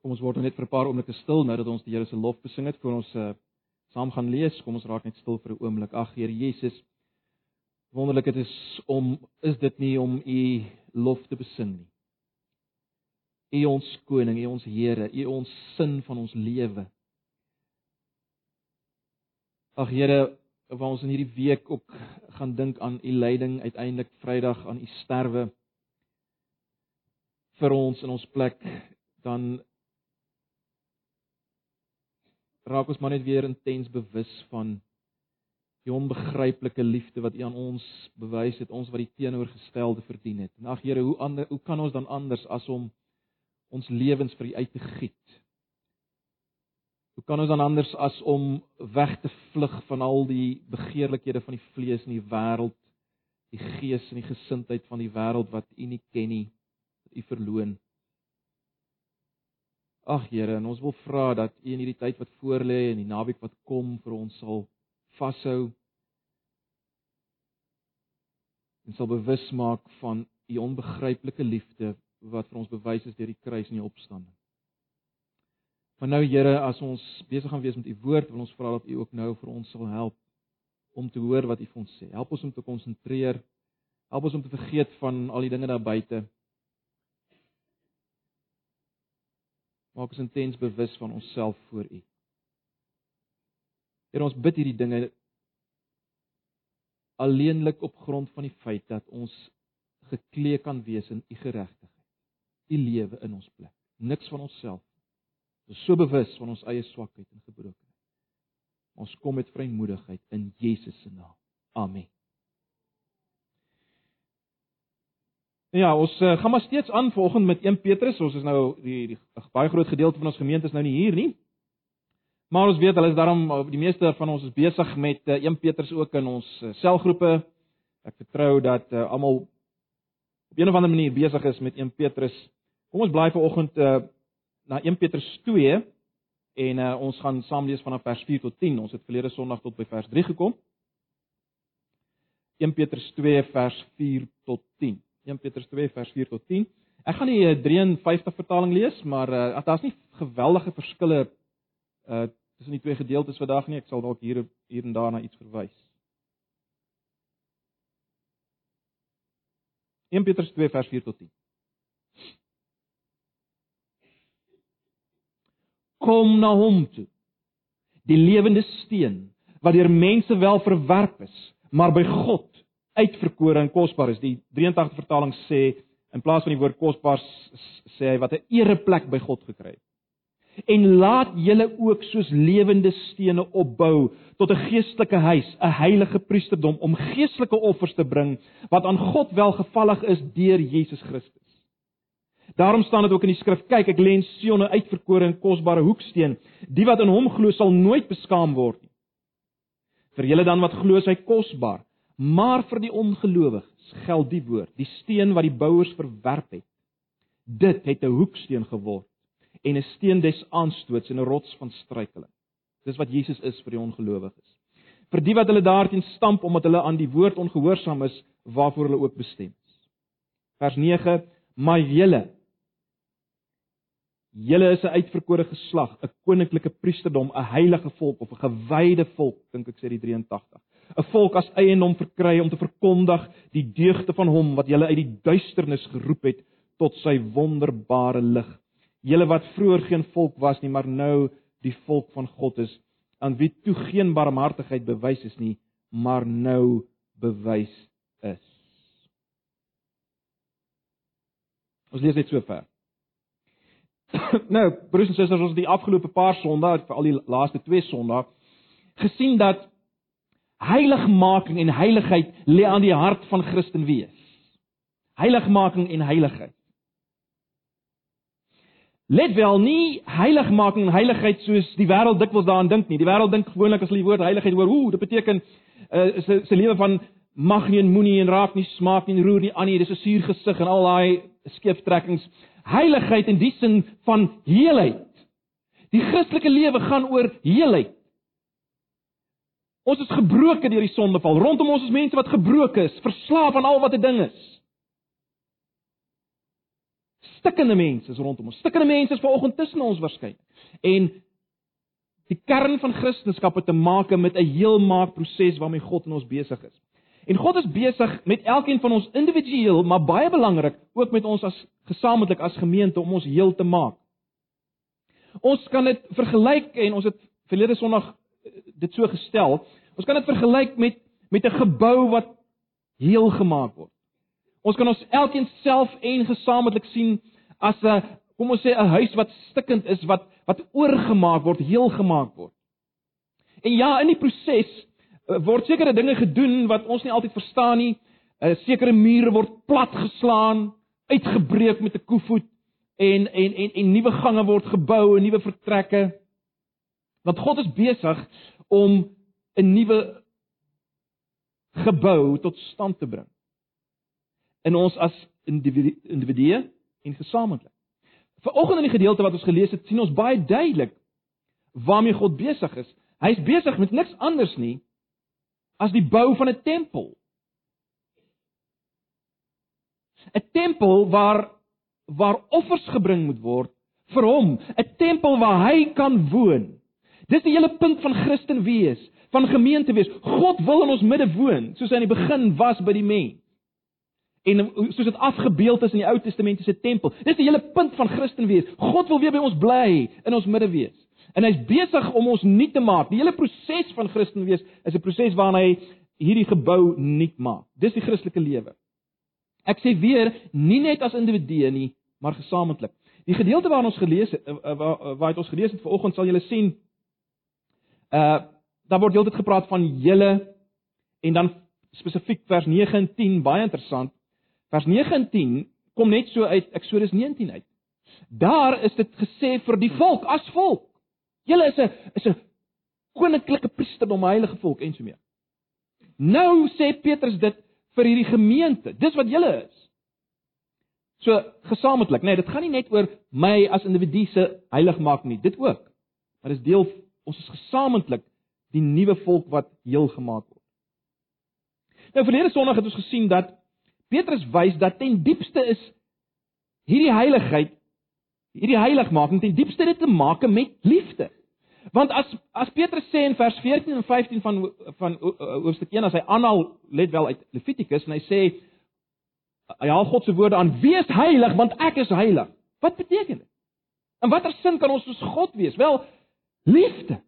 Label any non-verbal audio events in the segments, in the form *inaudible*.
Kom ons word nou net vir 'n paar oomblikke stil nou dat ons die Here se lof besing het voor ons uh, saam gaan lees. Kom ons raak net stil vir 'n oomblik. Ag Here Jesus, wonderlik dit is om is dit nie om u lof te besing nie. U ons koning, u ons Here, u ons sin van ons lewe. Ag Here, waar ons in hierdie week ook gaan dink aan u lyding uiteindelik Vrydag aan u sterwe vir ons in ons plek dan raak ons maar net weer intens bewus van die onbegryplike liefde wat U aan ons bewys het, ons wat die teenoorgestelde verdien het. En ag Here, hoe ander hoe kan ons dan anders as om ons lewens vir U uit te giet? Hoe kan ons dan anders as om weg te vlug van al die begeerlikhede van die vlees en die wêreld, die gees en die gesindheid van die wêreld wat U nie ken nie, wat U verloon? Ag Here, en ons wil vra dat U in hierdie tyd wat voorlê en die naweek wat kom vir ons sal vashou en sal bewus maak van U onbegryplike liefde wat vir ons bewys is deur die kruis en die opstanding. Maar nou Here, as ons besig gaan wees met U woord, wil ons vra dat U ook nou vir ons sal help om te hoor wat U vir ons sê. Help ons om te konsentreer. Help ons om te vergeet van al die dinge daar buite Maak ons intens bewus van onsself voor U. Here ons bid hierdie dinge alleenlik op grond van die feit dat ons geklee kan wees in U geregtigheid. U lewe in ons plek. Niks van onsself. Ons is so bewus van ons eie swakheid en gebrokenheid. Ons kom met vrymoedigheid in Jesus se naam. Amen. Ja, ons uh, gaan maar steeds aan vanoggend met 1 Petrus. Ons is nou die, die baie groot gedeelte van ons gemeente is nou nie hier nie. Maar ons weet hulle is daarom eh, die meeste van ons is besig met uh, 1 Petrus ook in ons uh, selgroepe. Ek vertrou dat uh, almal op 'n of ander manier besig is met 1 Petrus. Kom ons bly vanoggend uh, na 1 Petrus 2 en uh, ons gaan saam lees vanaf vers 4 tot 10. Ons het verlede Sondag tot by vers 3 gekom. 1 Petrus 2 vers 4 tot 10. 1 Petrus 2 vers 4 tot 10. Ek gaan die 53 eh, vertaling lees, maar uh, daar's nie geweldige verskille uh tussen die twee gedeeltes vandag nie. Ek sal dalk hier hier en daar na iets verwys. 1 Petrus 2 vers 4 tot 10. Kom na hom toe. Die lewende steen wat deur mense wel verwerp is, maar by God uitverkore en kosbaar is. Die 83 vertaling sê in plaas van die woord kosbaar sê hy wat 'n ereplek by God gekry het. En laat julle ook soos lewende stene opbou tot 'n geestelike huis, 'n heilige priesterdom om geestelike offers te bring wat aan God welgevallig is deur Jesus Christus. Daarom staan dit ook in die skrif: Kyk, ek lê in Sion 'n uitverkore en kosbare hoeksteen. Die wat in hom glo sal nooit beskaam word nie. Vir julle dan wat glo, is hy kosbaar. Maar vir die ongelowiges geld die woord: die steen wat die bouers verwerp het, dit het 'n hoeksteen geword en 'n steen des aanstoots en 'n rots van struikeling. Dis wat Jesus is vir die ongelowiges. Vir die wat hulle daarteen stamp omdat hulle aan die woord ongehoorsaam is waarvoor hulle ook bestem is. Vers 9: Maar julle Julle is 'n uitverkore geslag, 'n koninklike priesterdom, 'n heilige volk of 'n gewyde volk, dink ek sê die 83. 'n Volk as eiendom verkry om te verkondig die deugde van hom wat julle uit die duisternis geroep het tot sy wonderbare lig. Julle wat vroeër geen volk was nie, maar nou die volk van God is, aan wie toe geen barmhartigheid bewys is nie, maar nou bewys is. Ons lees net so ver. *coughs* nou, broers en susters, ons het die afgelope paar Sondae, veral die laaste twee Sondae, gesien dat heiligmaking en heiligheid lê aan die hart van Christen wees. Heiligmaking en heiligheid. Let wel nie heiligmaking en heiligheid soos die wêreld dikwels daaraan dink nie. Die wêreld dink gewoonlik as hulle die woord heiligheid hoor, ooh, dit beteken uh, se se lewe van mag nie en moenie en raak nie, smaak nie, roer nie aan nie, dis 'n suur gesig en al daai skeeftrekkings heiligheid in die sin van heelheid. Die Christelike lewe gaan oor heelheid. Ons is gebroken deur die sondeval. Rondom ons is mense wat gebroken is, verslaaf aan al wat 'n ding is. stikkende mense is rondom ons. Stikkende mense is vanoggend tussen ons waarskynlik. En die kern van Christendom het te maak met 'n heelmaakproses waarmee God in ons besig is. En God is besig met elkeen van ons individueel, maar baie belangrik, ook met ons as gesamentlik as gemeente om ons heel te maak. Ons kan dit vergelyk en ons het verlede Sondag dit so gestel. Ons kan dit vergelyk met met 'n gebou wat heel gemaak word. Ons kan ons elkeen self en gesamentlik sien as 'n kom ons sê 'n huis wat stikkend is, wat wat oorgemaak word, heel gemaak word. En ja, in die proses Eh, word sekere dinge gedoen wat ons nie altyd verstaan nie. 'n Sekere mure word platgeslaan, uitgebreek met 'n koevoet en en en en nuwe gange word gebou nuwe vertrekke. Want God is besig om 'n nuwe gebou tot stand te bring. In ons as individue en gesamentlik. Vanoggend in die gedeelte wat ons gelees het, sien ons baie duidelik waarmee God besig is. Hy is besig met niks anders nie as die bou van 'n tempel. 'n Tempel waar waar offers gebring moet word vir hom, 'n tempel waar hy kan woon. Dis die hele punt van Christen wees, van gemeente wees. God wil in ons midde woon, soos hy in die begin was by die mens. En soos dit afgebeeld is in die Ou Testamentiese tempel. Dis die hele punt van Christen wees. God wil weer by ons bly, in ons midde wees. En hy's besig om ons nuut te maak. Die hele proses van Christen wees is 'n proses waarin hy hierdie gebou nuut maak. Dis die Christelike lewe. Ek sê weer, nie net as individue nie, maar gesamentlik. Die gedeelte waarin ons gelees het, eh, waar waar het ons gelees het vanoggend sal julle sien uh daar word heeltyd gepraat van julle en dan spesifiek vers 9 en 10 baie interessant. Vers 9 en 10 kom net so uit Eksodus 19 uit. Daar is dit gesê vir die volk as volk. Julle is 'n is 'n koninklike priesterdom, heilige volk en so meer. Nou sê Petrus dit vir hierdie gemeente. Dis wat julle is. So gesamentlik, nee, dit gaan nie net oor my as individu se heilig maak nie, dit ook. Maar dis deel ons is gesamentlik die nuwe volk wat heel gemaak word. Nou verlede Sondag het ons gesien dat Petrus wys dat ten diepste is hierdie heiligheid, hierdie heiligmaking ten diepste dit te maak met liefde. Want as as Petrus sê in vers 14 en 15 van van hoofstuk 1 as hy aanhaal let wel uit Levitikus en hy sê hy haal God se woorde aan wees heilig want ek is heilig. Wat beteken dit? In watter sin kan ons soos God wees? Wel liefde.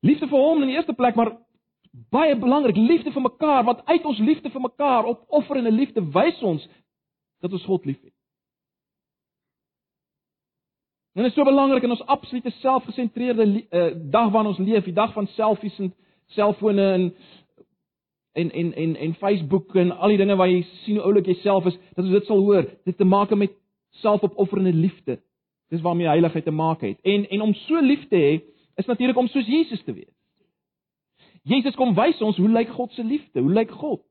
Liefde vir hom in die eerste plek maar baie belangrik liefde vir mekaar want uit ons liefde vir mekaar op offerende liefde wys ons dat ons God liefhet. En dit is so belangrik in ons absolute selfgesentreerde uh, dag waarin ons leef, die dag van selfies en selfone en en en en en Facebook en al die dinge waar jy sien hoe oulik jy self is, dat ons dit sal hoor, dit te maak met selfopofferende liefde. Dis waarmee heiligheid te maak het. En en om so lief te hê, is natuurlik om soos Jesus te wees. Jesus kom wys ons hoe lyk God se liefde? Hoe lyk God?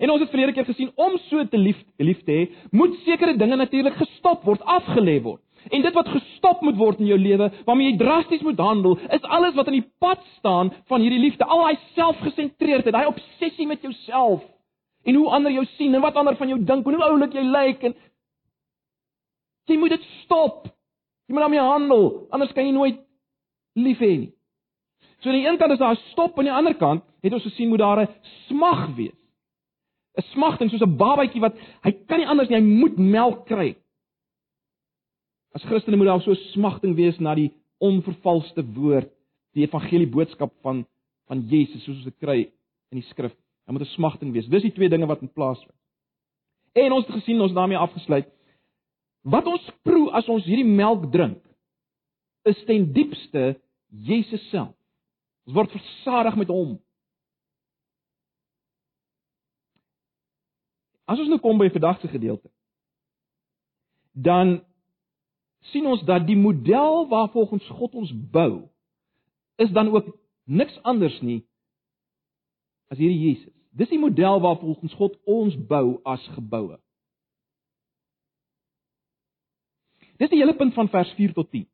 En ons het verlede keer gesien om so te lief lief te hê, moet sekere dinge natuurlik gestop word, afgelê word. En dit wat gestop moet word in jou lewe, waarmee jy drasties moet handel, is alles wat in die pad staan van hierdie liefde, al daai selfgesentreerdheid, daai obsessie met jouself en hoe ander jou sien en wat ander van jou dink en hoe oulik jy lyk en jy moet dit stop. Jy moet daarmee handel, anders kan jy nooit lief hê nie. So aan die een kant is daar 'n stop en aan die ander kant het ons gesien moet daar 'n smag wees. 'n smagting soos 'n babatjie wat hy kan nie anders nie, hy moet melk kry. As Christene moet daar so 'n smagting wees na die onvervalste woord, die evangelie boodskap van van Jesus soos ons dit kry in die skrif. Daar moet 'n smagting wees. Dis die twee dinge wat in plaas vind. En ons het gesien ons daarmee afgesluit. Wat ons proe as ons hierdie melk drink, is ten diepste Jesus self. Ons word versadig met hom. As ons nou kom by vandag se gedeelte, dan sien ons dat die model waarvolgens God ons bou, is dan ook niks anders nie as hierdie Jesus. Dis die model waarvolgens God ons bou as geboue. Dis die hele punt van vers 4 tot 10.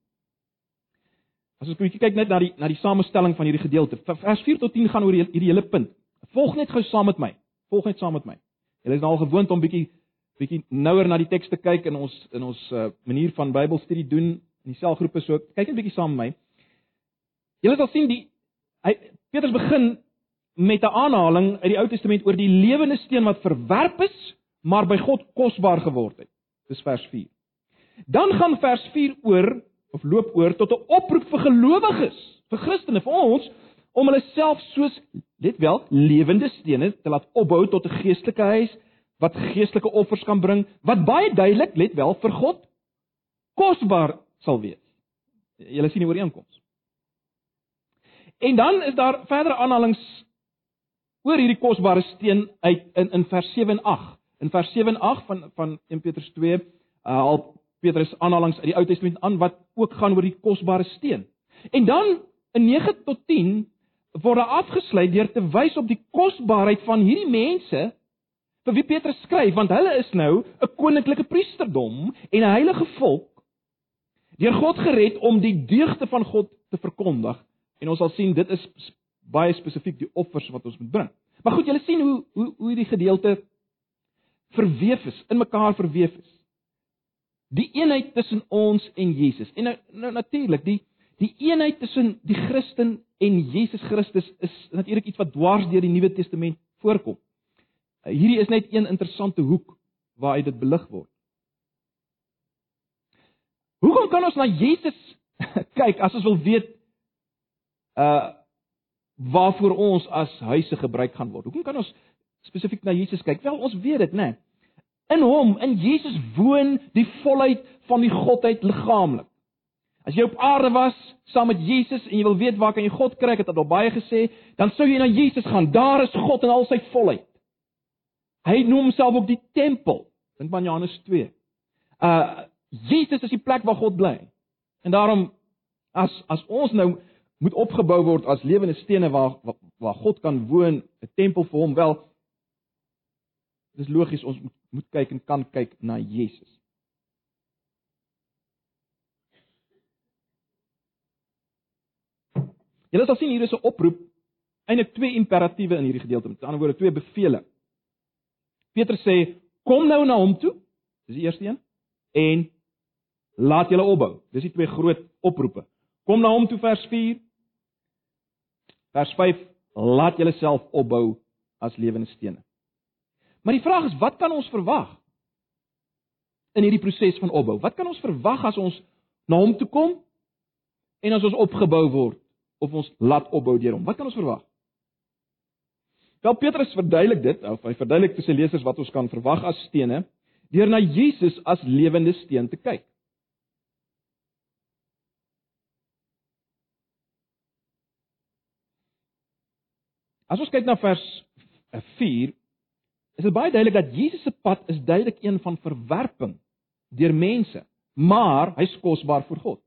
As ons kyk net na die na die samestelling van hierdie gedeelte, vers 4 tot 10 gaan oor hierdie hele punt. Volg net gou saam met my. Volg net saam met my. Julle is nou al gewoond om bietjie bietjie nouer na die teks te kyk in ons in ons uh, manier van Bybelstudie doen in die selgroepe so kyk net bietjie saam met my. Julle sal sien die hy Petrus begin met 'n aanhaling uit die Ou Testament oor die lewende steen wat verwerp is, maar by God kosbaar geword het. Dis vers 4. Dan gaan vers 4 oor of loop oor tot 'n oproep vir gelowiges, vir Christene, vir ons om hulle self soos let wel lewende stene te laat opbou tot 'n geestelike huis wat geestelike offers kan bring wat baie duidelik let wel vir God kosbaar sal wees. Julle sien die ooreenkoms. En dan is daar verdere aanhalinge oor hierdie kosbare steen uit in in vers 7 en 8. In vers 7 en 8 van van 1 Petrus 2 uh, al Petrus aanhalinge uit die Ou Testament aan wat ook gaan oor die kosbare steen. En dan in 9 tot 10 word daar afgesluit deur te wys op die kosbaarheid van hierdie mense vir wie Petrus skryf want hulle is nou 'n koninklike priesterdom en 'n heilige volk deur God gered om die deugde van God te verkondig en ons sal sien dit is baie spesifiek die offers wat ons moet bring. Maar goed, julle sien hoe hoe hoe hierdie gedeelte verweef is, in mekaar verweef is. Die eenheid tussen ons en Jesus. En nou, nou natuurlik, die die eenheid tussen die Christen en Jesus Christus is natuurlik iets wat dwars deur die Nuwe Testament voorkom. Hierdie is net een interessante hoek waar dit belig word. Hoekom kan ons na Jesus *laughs* kyk as ons wil weet uh waarvoor ons as huise gebruik gaan word? Hoekom kan ons spesifiek na Jesus kyk? Wel, ons weet dit, né? Nee. In hom, in Jesus woon die volheid van die godheid liggaamlik. As jy op aarde was saam met Jesus en jy wil weet waar kan jy God kry, ek het dit al baie gesê, dan sou jy na Jesus gaan. Daar is God in al sy volheid. Hy noem homself ook die tempel. Dink aan Johannes 2. Uh Jesus is die plek waar God bly. En daarom as as ons nou moet opgebou word as lewende stene waar waar God kan woon, 'n tempel vir hom wel. Dis logies ons moet, moet kyk en kan kyk na Jesus. Julle sal sien hier is 'n oproep, eintlik twee imperatiewe in hierdie gedeelte, met ander woorde twee bevele. Petrus sê kom nou na hom toe. Dis die eerste een. En laat julle opbou. Dis die twee groot oproepe. Kom na hom toe vers 4. Vers 5 laat julle self opbou as lewende stene. Maar die vraag is wat kan ons verwag in hierdie proses van opbou? Wat kan ons verwag as ons na hom toe kom en as ons opgebou word of ons laat opbou deur hom? Wat kan ons verwag? Wel Petrus verduidelik dit, of hy verduidelik vir sy lesers wat ons kan verwag as stene deur na Jesus as lewende steen te kyk. As ons kyk na vers 4, is dit baie duidelik dat Jesus se pad is duidelik een van verwerping deur mense, maar hy's kosbaar vir God.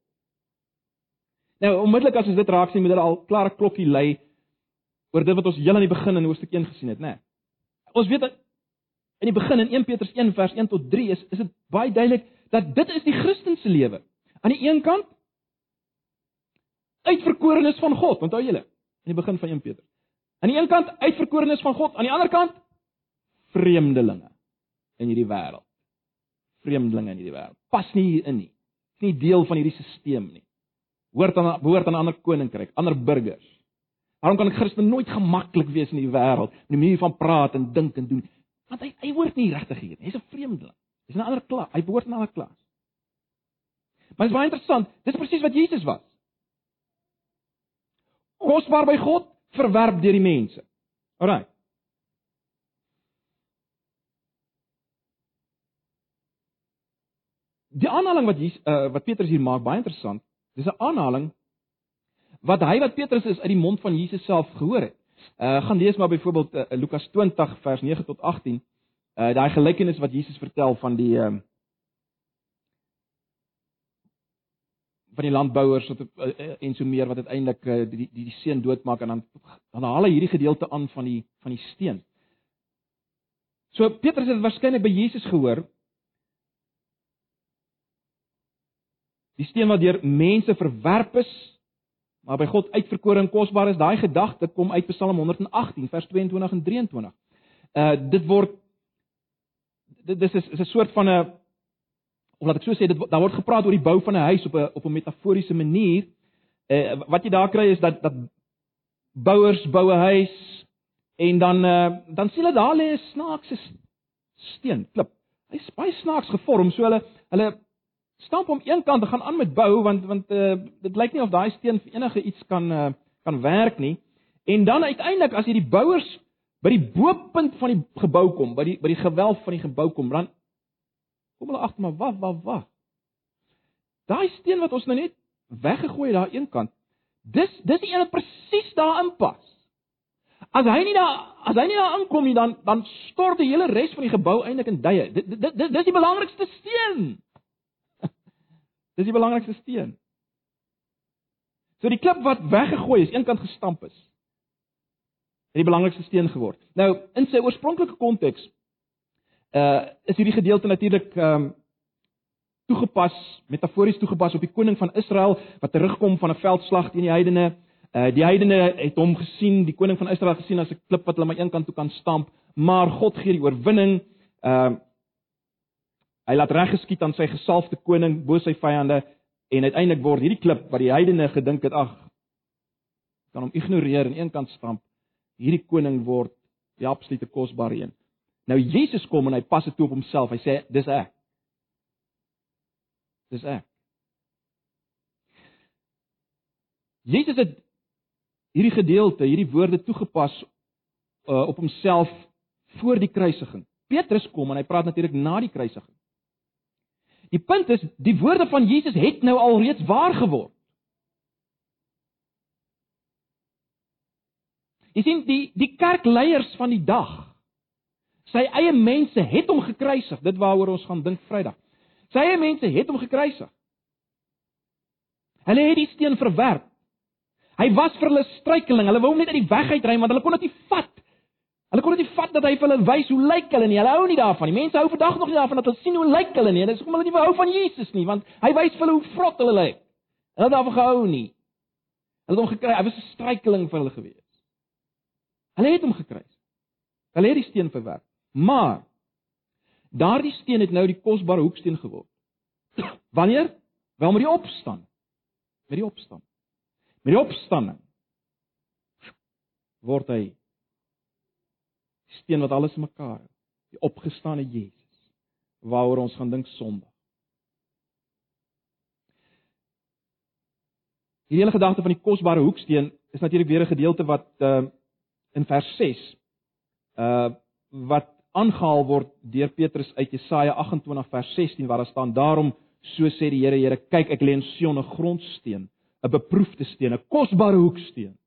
Nou, onmiddellik as ons dit raak sien, moet dit al klare klokkie lui oor dit wat ons heel aan die begin in hoofstuk 1 gesien het, né? Nee. Ons weet dat in die begin in 1 Petrus 1 vers 1 tot 3 is is dit baie duidelik dat dit is die Christen se lewe. Aan die een kant uitverkorenes van God, onthou julle, in die begin van 1 Petrus. Aan die een kant uitverkorenes van God, aan die ander kant vreemdelinge in hierdie wêreld. Vreemdelinge in hierdie wêreld. Pas nie hier in nie. Is nie deel van hierdie stelsel nie. Hoort aan behoort aan 'n ander koninkryk, ander burgers. Waarom kan 'n Christen nooit gemaklik wees in die wêreld, in die manier van praat en dink en doen? Want hy hy hoort nie regtig hier nie. Hy's 'n vreemdeling. Hy's 'n ander klas. Hy behoort aan 'n ander klas. Maar dit is baie interessant. Dis presies wat Jesus was. Kosbaar by God, verwerp deur die mense. Alraai. Die aanhaling wat hier uh, wat Petrus hier maak baie interessant. Dis 'n aanhaling wat hy wat Petrus is uit die mond van Jesus self gehoor het. Uh gaan lees maar byvoorbeeld uh, Lukas 20 vers 9 tot 18. Uh daai gelykenis wat Jesus vertel van die uh van die landbouers wat uh, en so meer wat uiteindelik uh, die die die seun doodmaak en dan dan haal hy hierdie gedeelte aan van die van die steen. So Petrus het waarskynlik by Jesus gehoor Die steen wat deur mense verwerp is, maar by God uitverkore en kosbaar is, daai gedagte kom uit Psalm 118 vers 22 en 23. Uh dit word dit dis is 'n soort van 'n of laat ek so sê dit daar word gepraat oor die bou van 'n huis op 'n op 'n metaforiese manier. Eh wat jy daar kry is dat dat bouers bou 'n huis en dan eh dan sien hulle daar lê 'n snaakse steen, klip. Hy's baie snaaks gevorm, so hulle hulle stamp hom een kant gaan aan met bou want want uh, dit lyk nie of daai steen vir enige iets kan uh, kan werk nie. En dan uiteindelik as jy die bouers by die bopunt van die gebou kom, by die by die gewelf van die gebou kom, dan kom hulle agter maar wag, wag, wag. Daai steen wat ons nou net weggegooi het daar een kant. Dis dis die een wat presies daarin pas. As hy nie daar as hy nie daar aankom nie, dan dan stort die hele res van die gebou eintlik in duie. Dit dit dis die belangrikste steen. Dis die belangrikste steen. So die klip wat weggegooi is, eenkant gestamp is, het die belangrikste steen geword. Nou, in sy oorspronklike konteks uh is hierdie gedeelte natuurlik ehm um, toegepas, metafories toegepas op die koning van Israel wat terugkom van 'n veldslag teen die heidene. Uh die heidene het hom gesien, die koning van Israel gesien as 'n klip wat hulle maar eenkant toe kan stamp, maar God gee die oorwinning. Ehm uh, hy laat reggeskiet aan sy gesalfde koning bo sy vyande en uiteindelik word hierdie klip wat die heidene gedink het, ag, kan hom ignoreer en eenkant stamp. Hierdie koning word die absolute kosbare een. Nou Jesus kom en hy pas dit toe op homself. Hy sê dis ek. Dis ek. Jesus het hierdie gedeelte, hierdie woorde toegepas uh, op homself voor die kruisiging. Petrus kom en hy praat natuurlik na die kruisiging. Die punt is, die woorde van Jesus het nou al reeds waar geword. Jy sien die die kerkleiers van die dag Sy eie mense het hom gekruisig, dit waaroor ons gaan dink Vrydag. Sy eie mense het hom gekruisig. Hulle het die steen verwerp. Hy was vir hulle struikeling. Hulle wou hom net uit die weg uitry want hulle kon dit nie vat. Hulle kon dit nie vat dat hy vir hulle wys hoe lyk hulle nie. Hulle hou nie daarvan nie. Mense hou vandag nog nie daarvan dat hulle sien hoe lyk hulle nie. Dit is hoekom hulle nie hou van Jesus nie, want hy wys vir hulle hoe vrot hulle lyk. Hulle het daarvan gehou nie. Hulle het hom gekry. Hy was 'n struikeling vir hulle gewees. Hulle het hom gekruis. Hulle het die steen verwerp. Maar daardie steen het nou die kosbare hoeksteen geword. *clears throat* Wanneer? Wel met die opstand. Met die opstand. Met die opstanding word hy die steen wat alles mekaar hou. Die opgestane Jesus waaroor ons gaan dink Sondag. Die hele gedagte van die kosbare hoeksteen is natuurlik weer 'n gedeelte wat uh in vers 6 uh wat aangehaal word deur Petrus uit Jesaja 28 vers 16 waar daar staan daarom so sê die Here Here kyk ek lê in Sion 'n grondsteen 'n beproefde steen 'n kosbare hoeksteen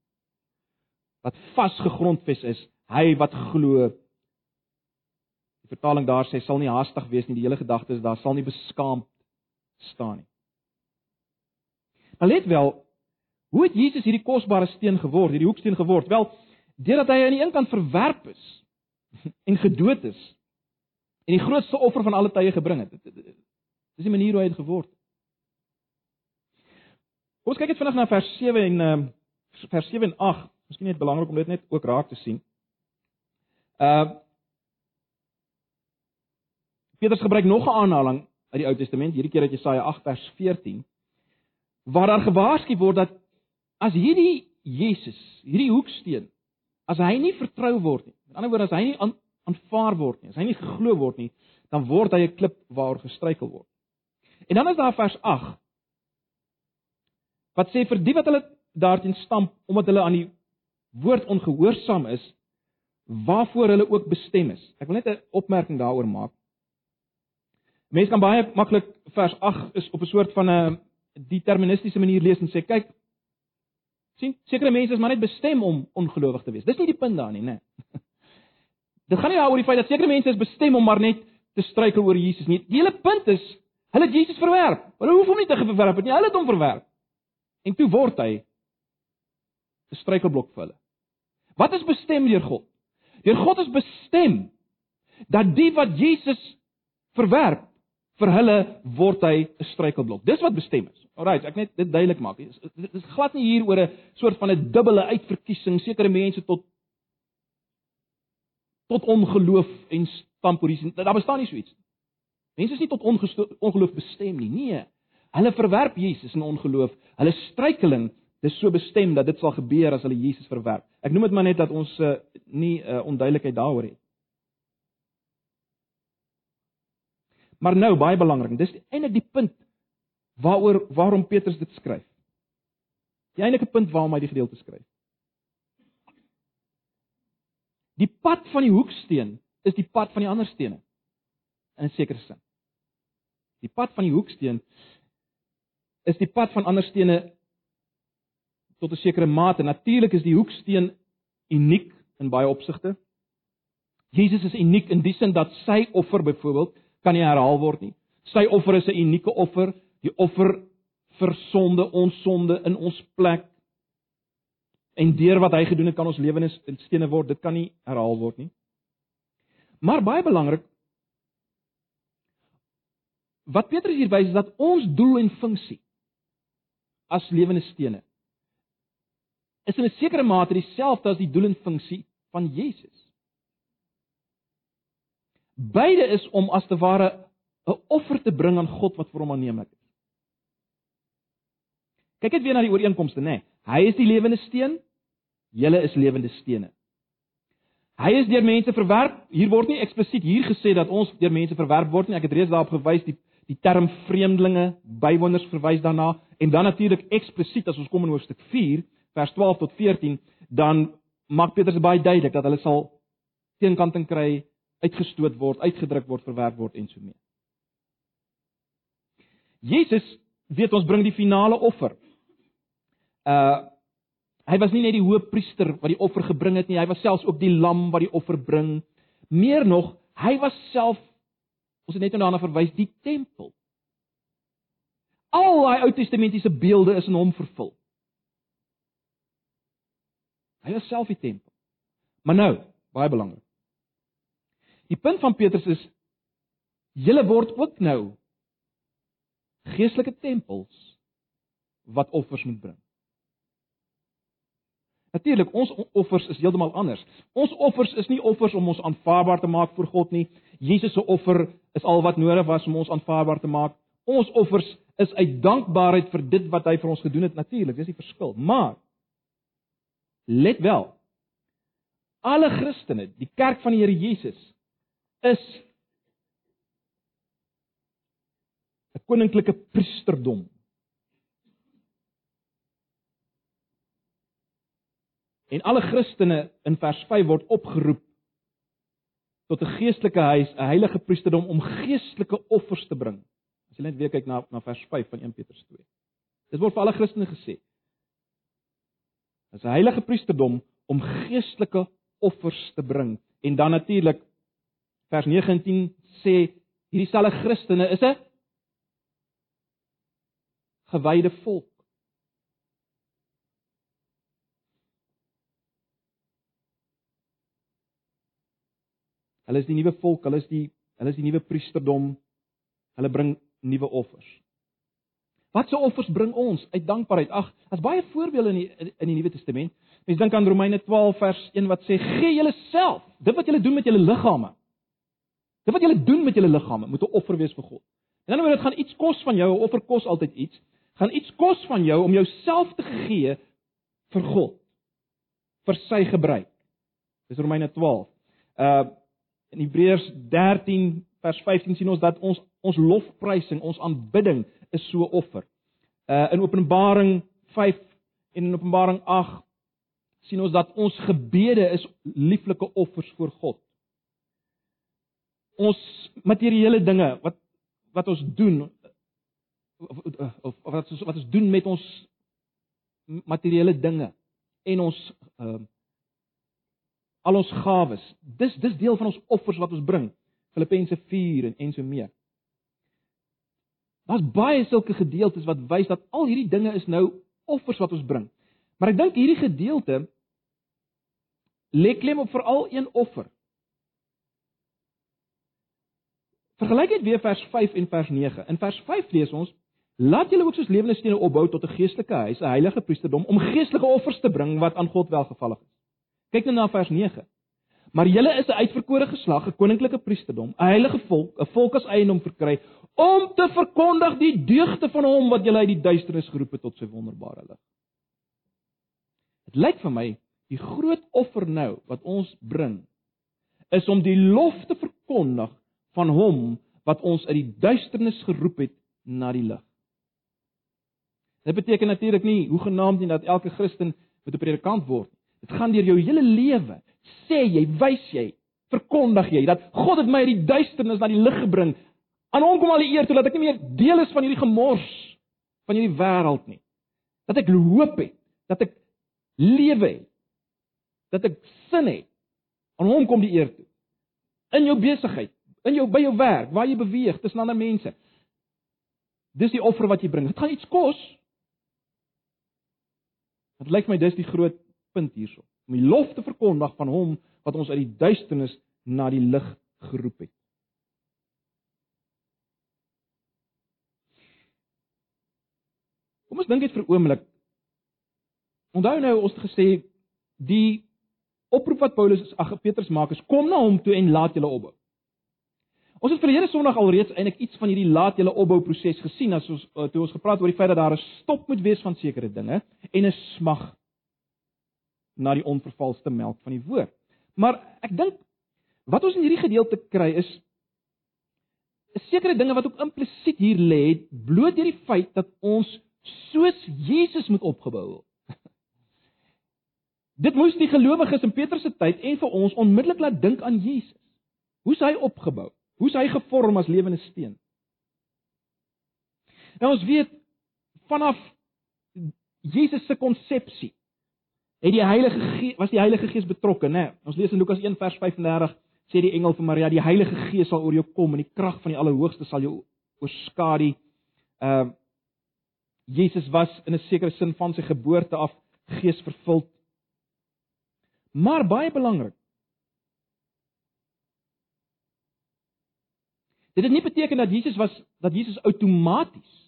wat vasgegrondves is hy wat glo die vertaling daar sê sal nie haastig wees nie die hele gedagte is daar sal nie beskaamd staan nie maar let wel hoe het Jesus hierdie kosbare steen geword hierdie hoeksteen geword wel deurdat hy aan die een kant verwerp is *laughs* en gedood is en die grootste offer van alle tye gebring het. Dis die manier hoe hy het geword. Ons kyk net vinnig na vers 7 en uh, vers 7 en 8. Miskien net belangrik om dit net ook raak te sien. Uh Petrus gebruik nog 'n aanhaling uit die Ou Testament, hierdie keer uit Jesaja 8 vers 14, waar daar gewaarsku word dat as hierdie Jesus, hierdie hoeksteen, as hy nie vertrou word nie, Met ander woorde as hy nie aanvaar word nie, as hy nie geglo word nie, dan word hy 'n klip waaroor gestruikel word. En dan is daar vers 8 wat sê vir die wat hulle daarteen stamp omdat hulle aan die woord ongehoorsaam is, waarvoor hulle ook bestem is. Ek wil net 'n opmerking daaroor maak. Mense kan baie maklik vers 8 is op 'n soort van 'n deterministiese manier lees en sê kyk sien sekere mense is maar net bestem om ongelowig te wees. Dis nie die punt daar nie, né? Nee. *laughs* Dit gaan nie daaroor die feit dat sekere mense is bestem om maar net te struikel oor Jesus nie. Die hele punt is, hulle het Jesus verwerp. Hulle hoef hom nie te verwerp nie, hulle het hom verwerp. En toe word hy 'n struikelblok vir hulle. Wat is bestem deur God? Deur God is bestem dat die wat Jesus verwerp, vir hulle word hy 'n struikelblok. Dis wat bestem is. Alraai, ek net dit duidelik maak. Dit is glad nie hier oor 'n soort van 'n dubbele uitverkiesing sekere mense tot tot ongeloof en stampolisie. Daar bestaan nie so iets nie. Mense is nie tot ongeloof bestem nie. Nee. Hulle verwerp Jesus in ongeloof. Hulle struikeling dis so bestem dat dit sal gebeur as hulle Jesus verwerp. Ek noem dit maar net dat ons uh, nie uh, onduidelikheid daaroor het. Maar nou baie belangrik, dis eintlik die punt waaroor waarom Petrus dit skryf. Die enige punt waarom hy die gedeelte skryf. Die pad van die hoeksteen is die pad van die ander stene. In 'n sekere sin. Die pad van die hoeksteen is die pad van ander stene tot 'n sekere mate. Natuurlik is die hoeksteen uniek in baie opsigte. Jesus is uniek in die sin dat sy offer byvoorbeeld kan nie herhaal word nie. Sy offer is 'n unieke offer, die offer vir sonde, ons sonde in ons plek. En deur wat hy gedoen het, kan ons lewens in stene word. Dit kan nie herhaal word nie. Maar baie belangrik wat Petrus hier wys is dat ons doel en funksie as lewende stene is in 'n sekere mate dieselfde as die doel en funksie van Jesus. Beide is om as te ware 'n offer te bring aan God wat vir hom aanneemlik is. Kyk net weer na die ooreenkomste, nê. Nee. Hy is die lewende steen, julle is lewende stene. Hy is deur mense verwerp. Hier word nie eksplisiet hier gesê dat ons deur mense verwerp word nie. Ek het reeds daarop gewys die die term vreemdelinge, bywoners verwys daarna en dan natuurlik eksplisiet as ons kom in hoofstuk 4 vers 12 tot 14, dan maak Petrus baie duidelik dat hulle sal teenkanting kry, uitgestoot word, uitgedruk word, verwerp word en so mee. Jesus weet ons bring die finale offer. Uh hy was nie net die hoofpriester wat die offer gebring het nie, hy was selfs ook die lam wat die offer bring. Meer nog, hy was self ons het net nou daarna verwys die tempel. Al daai Ou Testamentiese beelde is in hom vervul. Hy was self die tempel. Maar nou, baie belangrik. Die punt van Petrus is julle word ook nou geestelike tempels wat offers moet bring. Natuurlik, ons offers is heeltemal anders. Ons offers is nie offers om ons aanvaarbaar te maak voor God nie. Jesus se offer is al wat nodig was om ons aanvaarbaar te maak. Ons offers is uit dankbaarheid vir dit wat hy vir ons gedoen het natuurlik, dis die verskil. Maar Let wel. Alle Christene, die kerk van die Here Jesus is 'n koninklike priesterdom. En alle Christene in vers 5 word opgeroep tot 'n geestelike huis, 'n heilige priesterdom om geestelike offers te bring. As jy net weer kyk na na vers 5 van 1 Petrus 2. Dit word vir alle Christene gesê. Dis 'n heilige priesterdom om geestelike offers te bring. En dan natuurlik vers 19 sê hierdie selfe Christene is 'n gewyde volk. Hulle is die nuwe volk, hulle is die hulle is die nuwe priesterdom. Hulle bring nuwe offers. Wat se offers bring ons uit dankbaarheid? Ag, daar's baie voorbeelde in die in die Nuwe Testament. Mens dink aan Romeine 12 vers 1 wat sê: "Gee julleself, dit wat julle doen met julle liggame. Dit wat julle doen met julle liggame, moet 'n offer wees vir God." En dan word dit gaan iets kos van jou, 'n offer kos altyd iets. Gaan iets kos van jou om jouself te gee vir God vir sy gebruik. Dis Romeine 12. Uh in Hebreërs 13 vers 15 sien ons dat ons ons lofprysing, ons aanbidding is so offer. Uh in Openbaring 5 en in Openbaring 8 sien ons dat ons gebede is lieflike offers voor God. Ons materiële dinge wat wat ons doen of, of, of wat ons wat ons doen met ons materiële dinge en ons uh al ons gawes. Dis dis deel van ons offers wat ons bring. Filippense 4 en en so meer. Daar's baie sulke gedeeltes wat wys dat al hierdie dinge is nou offers wat ons bring. Maar ek dink hierdie gedeelte lê klem op veral een offer. Vergelyk dit weer vers 5 en vers 9. In vers 5 lees ons: "Laat julle ook soos lewende stene opbou tot 'n geestelike huis, 'n heilige priesterdom om geestelike offers te bring wat aan God welgevallig is." Kyk nou na vers 9. maar julle is 'n uitverkore geslag, 'n koninklike priesterdom, 'n heilige volk, 'n volk as eiendom verkry om te verkondig die deugde van hom wat julle uit die duisternis geroep het tot sy wonderbare lig. Dit lyk vir my die groot offer nou wat ons bring is om die lof te verkondig van hom wat ons uit die duisternis geroep het na die lig. Dit beteken natuurlik nie hoe genaamd nie dat elke Christen moet 'n predikant word. Dit gaan deur jou hele lewe. Sê jy, wys jy, verkondig jy dat God het my uit die duisternis na die lig gebring. Aan hom kom al die eer toe dat ek nie meer deel is van hierdie gemors van hierdie wêreld nie. Dat ek hoop het, dat ek lewe het, dat ek sin het. Aan hom kom die eer toe. In jou besigheid, in jou by jou werk, waar jy beweeg tussen ander mense. Dis die offer wat jy bring. Dit gaan iets kos. Dit lyk my dis die groot punt hierso. Om die lof te verkondig van hom wat ons uit die duisternis na die lig geroep het. Kom ons dink net vir oomblik. Onthou nou ons het gesê die oproep wat Paulus ag Petrus maak is kom na hom toe en laat julle opbou. Ons het verlede Sondag alreeds eintlik iets van hierdie laat julle opbou proses gesien as ons uh, toe ons gepraat oor die feit dat daar 'n stop moet wees van sekere dinge en 'n smag na die onvervalste melk van die woord. Maar ek dink wat ons in hierdie gedeelte kry is 'n sekere dinge wat ook implisiet hier lê, bloot deur die feit dat ons soos Jesus moet opgebou word. *laughs* Dit moes die gelowiges in Petrus se tyd en vir ons onmiddellik laat dink aan Jesus. Hoe's hy opgebou? Hoe's hy gevorm as lewende steen? Nou ons weet vanaf Jesus se konsepsie het die Heilige Gees was die Heilige Gees betrokke, né? Ons lees in Lukas 1 vers 35 sê die engel vir Maria, die Heilige Gees sal oor jou kom en die krag van die Allerhoogste sal jou oorskadu. Ehm uh, Jesus was in 'n sekere sin van sy geboorte af gees vervuld. Maar baie belangrik, Dit het nie beteken dat Jesus was dat Jesus outomaties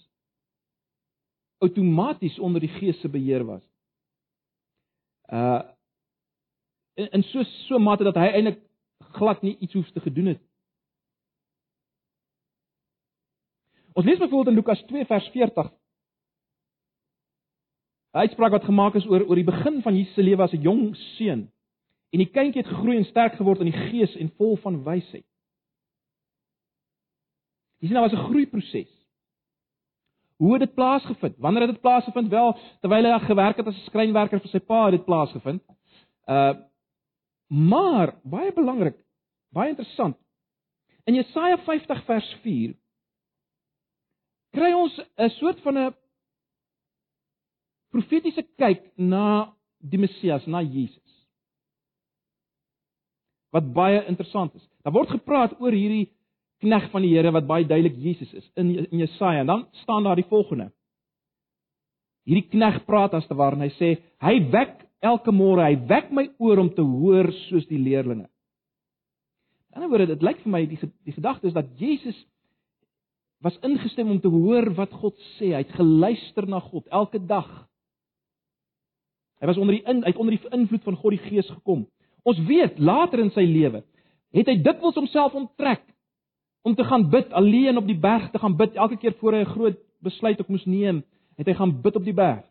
outomaties onder die Gees se beheer was. Uh in, in so so mate dat hy eintlik glad nie iets hoef te gedoen het. Ons lees byvoorbeeld in Lukas 2 vers 40. 'n Uitspraak wat gemaak is oor oor die begin van Jesus se lewe as 'n jong seun. En die kindjie het gegroei en sterk geword in die gees en vol van wysheid. Jy sien daar was 'n groeiproses. Hoe het dit plaasgevind? Wanneer het dit plaasgevind? Wel, terwyl hy gewerk het as 'n skrynwerker vir sy pa, het dit plaasgevind. Uh maar baie belangrik, baie interessant. In Jesaja 50 vers 4 kry ons 'n soort van 'n profetiese kyk na die Messias, na Jesus. Wat baie interessant is. Daar word gepraat oor hierdie knegg van die Here wat baie duidelik Jesus is in in Jesaja. En dan staan daar die volgende. Hierdie knegg praat as te waar en hy sê hy wek elke môre, hy wek my oor om te hoor soos die leerlinge. In 'n ander woorde, dit lyk vir my die die gedagte is dat Jesus was ingestem om te hoor wat God sê. Hy het geluister na God elke dag. Hy was onder die in, hy het onder die invloed van God die Gees gekom. Ons weet later in sy lewe het hy dikwels homself onttrek om te gaan bid alleen op die berg te gaan bid elke keer voor hy 'n groot besluit op moes neem, het hy gaan bid op die berg.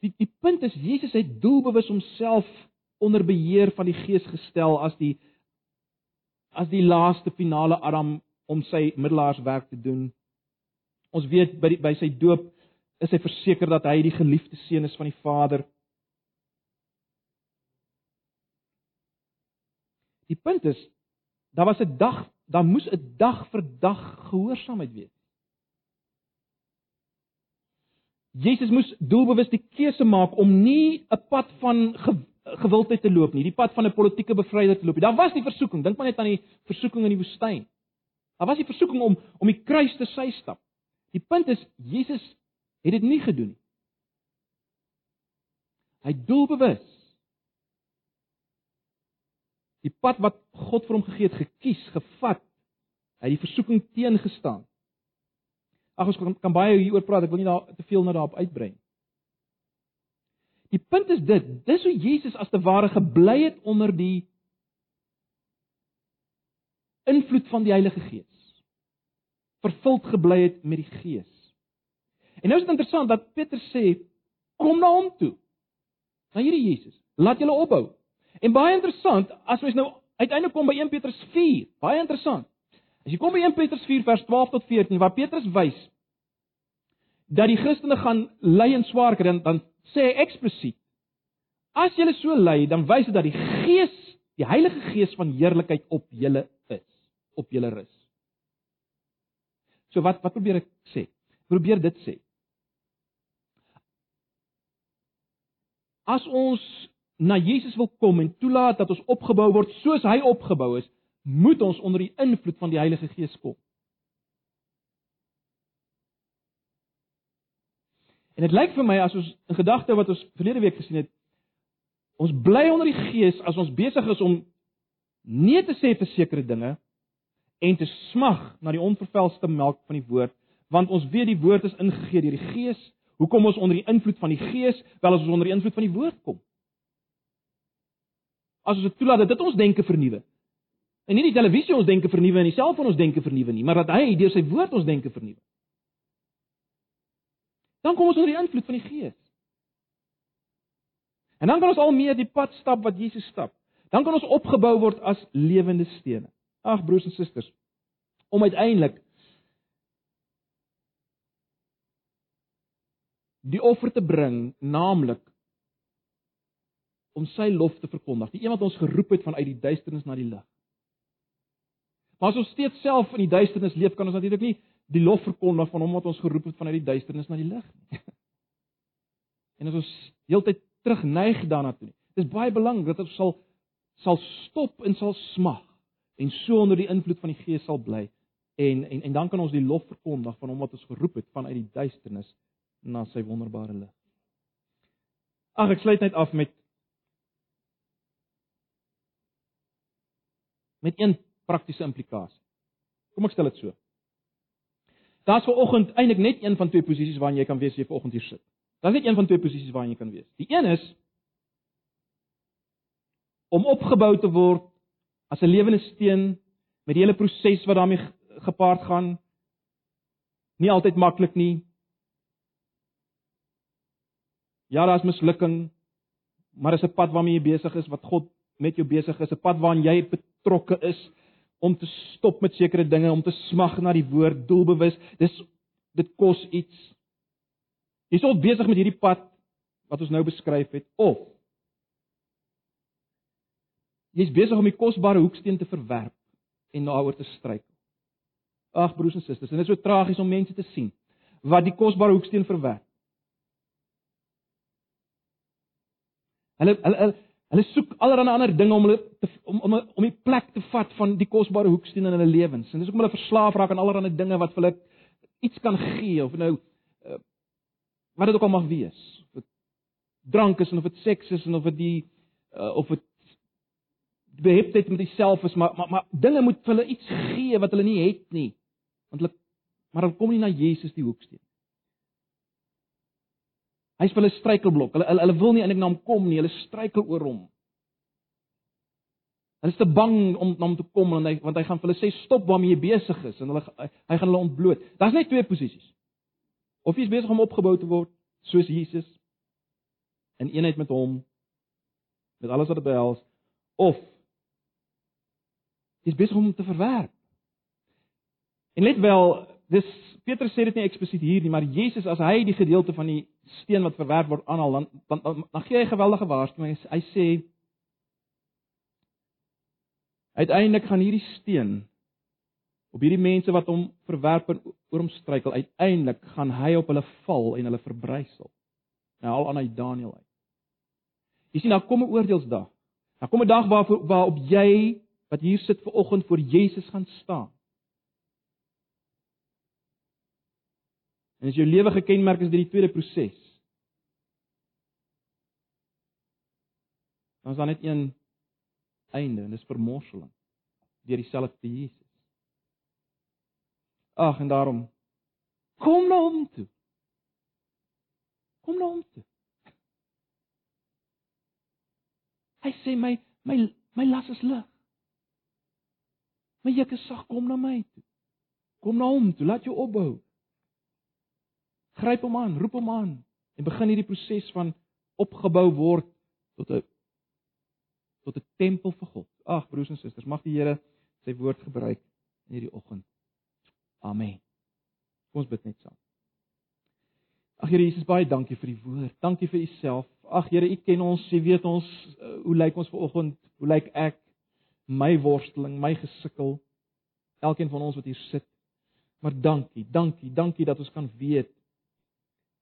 Die die punt is Jesus het doelbewus homself onder beheer van die Gees gestel as die as die laaste finale Adam om sy middelaarswerk te doen. Ons weet by die, by sy doop is hy verseker dat hy die geliefde seun is van die Vader. Die punt is daar was 'n dag, daar moes 'n dag vir dag gehoorsaamheid wees. Jesus moes doelbewus die keuse maak om nie 'n pad van ge, gewildheid te loop nie, die pad van 'n politieke bevryder te loop nie. Daar was die versoeking, dink maar net aan die versoeking in die woestyn. Daar was die versoeking om om die kruis te sy stap. Die punt is Jesus het dit nie gedoen nie. Hy doelbewus die pad wat God vir hom gegee het, gekies, gevat. Hy het die versoeking teengestaan. Ag ons kan, kan baie hieroor praat, ek wil nie daar te veel na daarop uitbrei nie. Die punt is dit, dis hoe Jesus as te ware gebly het onder die invloed van die Heilige Gees. Vervuld gebly het met die Gees. En nou is dit interessant dat Petrus sê, kom na hom toe. Na hierdie Jesus, laat julle opbou. En baie interessant, as ons nou uiteindelik kom by 1 Petrus 4, baie interessant. As jy kom by 1 Petrus 4 vers 12 tot 14 waar Petrus wys dat die Christene gaan ly en swaar kry, dan, dan sê hy eksplisiet: As julle so ly, dan wys dit dat die Gees, die Heilige Gees van heerlikheid op julle op julle rus. So wat wat probeer ek sê? Probeer dit sê. As ons na Jesus wil kom en toelaat dat ons opgebou word soos hy opgebou is, moet ons onder die invloed van die Heilige Gees kom. En dit lyk vir my as ons in gedagte wat ons verlede week gesien het, ons bly onder die Gees as ons besig is om nee te sê vir sekere dinge en te smag na die onvervelde melk van die woord, want ons weet die woord is ingegee deur die Gees. Hoekom ons onder die invloed van die Gees, wel as ons onder die invloed van die woord kom? As ons dit toelaat dat dit ons denke vernuwe. En nie die televisie ons denke vernuwe en die selfoon ons denke vernuwe nie, maar dat hy deur sy woord ons denke vernuwe. Dan kom ons onder die invloed van die Gees. En dan kan ons al meer die pad stap wat Jesus stap. Dan kan ons opgebou word as lewende stene. Ag broers en susters, om uiteindelik die offer te bring, naamlik om sy lof te verkondig, die een wat ons geroep het vanuit die duisternis na die lig. Maar as ons steeds self in die duisternis leef, kan ons natuurlik nie die lof verkondig van hom wat ons geroep het vanuit die duisternis na die lig nie. *laughs* En as ons heeltyd terugneig daarna toe. Dis baie belangrik dat ons sal sal stop en sal smag en so onder die invloed van die Gees sal bly en en en dan kan ons die lof verkondig van hom wat ons geroep het vanuit die duisternis na sy wonderbare lig. Ag ek sluit net af met met een praktiese implikasie. Kom ek stel dit so. Daar's ver oggend eintlik net een van twee posisies waarin jy kan wees as jy ver oggend hier sit. Daar's net een van twee posisies waarin jy kan wees. Die een is om opgebou te word as 'n lewende steen met die hele proses wat daarmee gepaard gaan. Nie altyd maklik nie. Ja, daar's mislukking, maar dis 'n pad waarmee jy besig is wat God met jou besig is, 'n pad waarin jy betrokke is om te stop met sekere dinge, om te smag na die woord doelbewus. Dis dit kos iets. Jy's al besig met hierdie pad wat ons nou beskryf het of jy's besig om die kosbare hoeksteen te verwerp en daaroor te struikel. Ag broers en susters, en dit is so tragies om mense te sien wat die kosbare hoeksteen verwerp. Hulle hulle Hulle soek allerlei ander dinge om hulle te, om om om die plek te vat van die kosbare hoeksteen in hulle lewens. En dis ook om hulle verslaaf raak aan allerlei dinge wat vir hulle iets kan gee of nou uh, wat dit ook al mag wees. Of dit drank is of dit seks is of dit die uh, of dit beheptheid met jouself is, maar maar maar dinge moet vir hulle iets gee wat hulle nie het nie. Want hulle maar hulle kom nie na Jesus die hoeksteen. Hy's vir hulle struikelblok. Hulle, hulle hulle wil nie eintlik na hom kom nie. Hulle struikel oor hom. Hulle is te bang om na hom te kom want hy want hy gaan vir hulle sê stop waarmee jy besig is en hulle hy gaan hulle ontbloot. Daar's net twee posisies. Of jy is besig om opgebou te word soos Jesus in eenheid met hom met alles wat dit behels of jy is besig om hom te verwerp. En let wel, dis Petrus sê dit nie eksplisiet hier nie, maar Jesus as hy die gedeelte van die steen wat verwerp word aanhaal, dan dan, dan, dan gee hy 'n geweldige waarskuwing. Hy, hy sê uiteindelik gaan hierdie steen op hierdie mense wat hom verwerp en oor hom struikel, uiteindelik gaan hy op hulle val en hulle verbrysel. Nou al aan uit Daniël uit. Jy sien, daar kom 'n oordeelsdag. Daar kom 'n dag waar waarop jy wat hier sit ver oggend voor Jesus gaan staan. En as jou lewe gekenmerk is deur die tweede proses. Dan is daar net een einde en dis vermorseling deur dieselfde Jesus. Ag en daarom Kom na hom toe. Kom na hom toe. Hy sê my my my las is lig. My juk is sag, kom na my toe. Kom na hom toe, laat jou opbou. Gryp hom aan, roep hom aan en begin hierdie proses van opgebou word tot 'n tot 'n tempel vir God. Ag broers en susters, mag die Here sy woord gebruik in hierdie oggend. Amen. Kom ons bid net saam. Ag Here Jesus, baie dankie vir die woord. Dankie vir u self. Ag Here, u ken ons, u weet ons uh, hoe lyk ons vanoggend? Hoe lyk ek? My worsteling, my gesukkel. Elkeen van ons wat hier sit. Maar dankie, dankie, dankie dat ons kan weet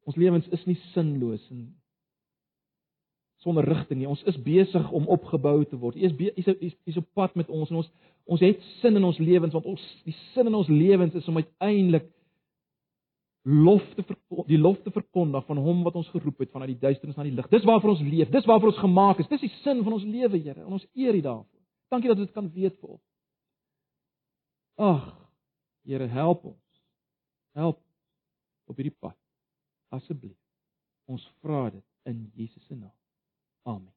ons lewens is nie sinloos en sonder rigting nie. Ons is besig om opgebou te word. U is u is, is op pad met ons en ons ons het sin in ons lewens want ons die sin in ons lewens is om uiteindelik lof te die lof te verkondig van hom wat ons geroep het vanuit die duisternis na die lig. Dis waarvoor ons leef. Dis waarvoor ons gemaak is. Dis die sin van ons lewe, Here. En ons eer U daarvoor. Dankie dat dit kan weet vir ons. Ag, Here, help ons. Help op hierdie pad. Asseblief. Ons vra dit in Jesus se naam. Amen.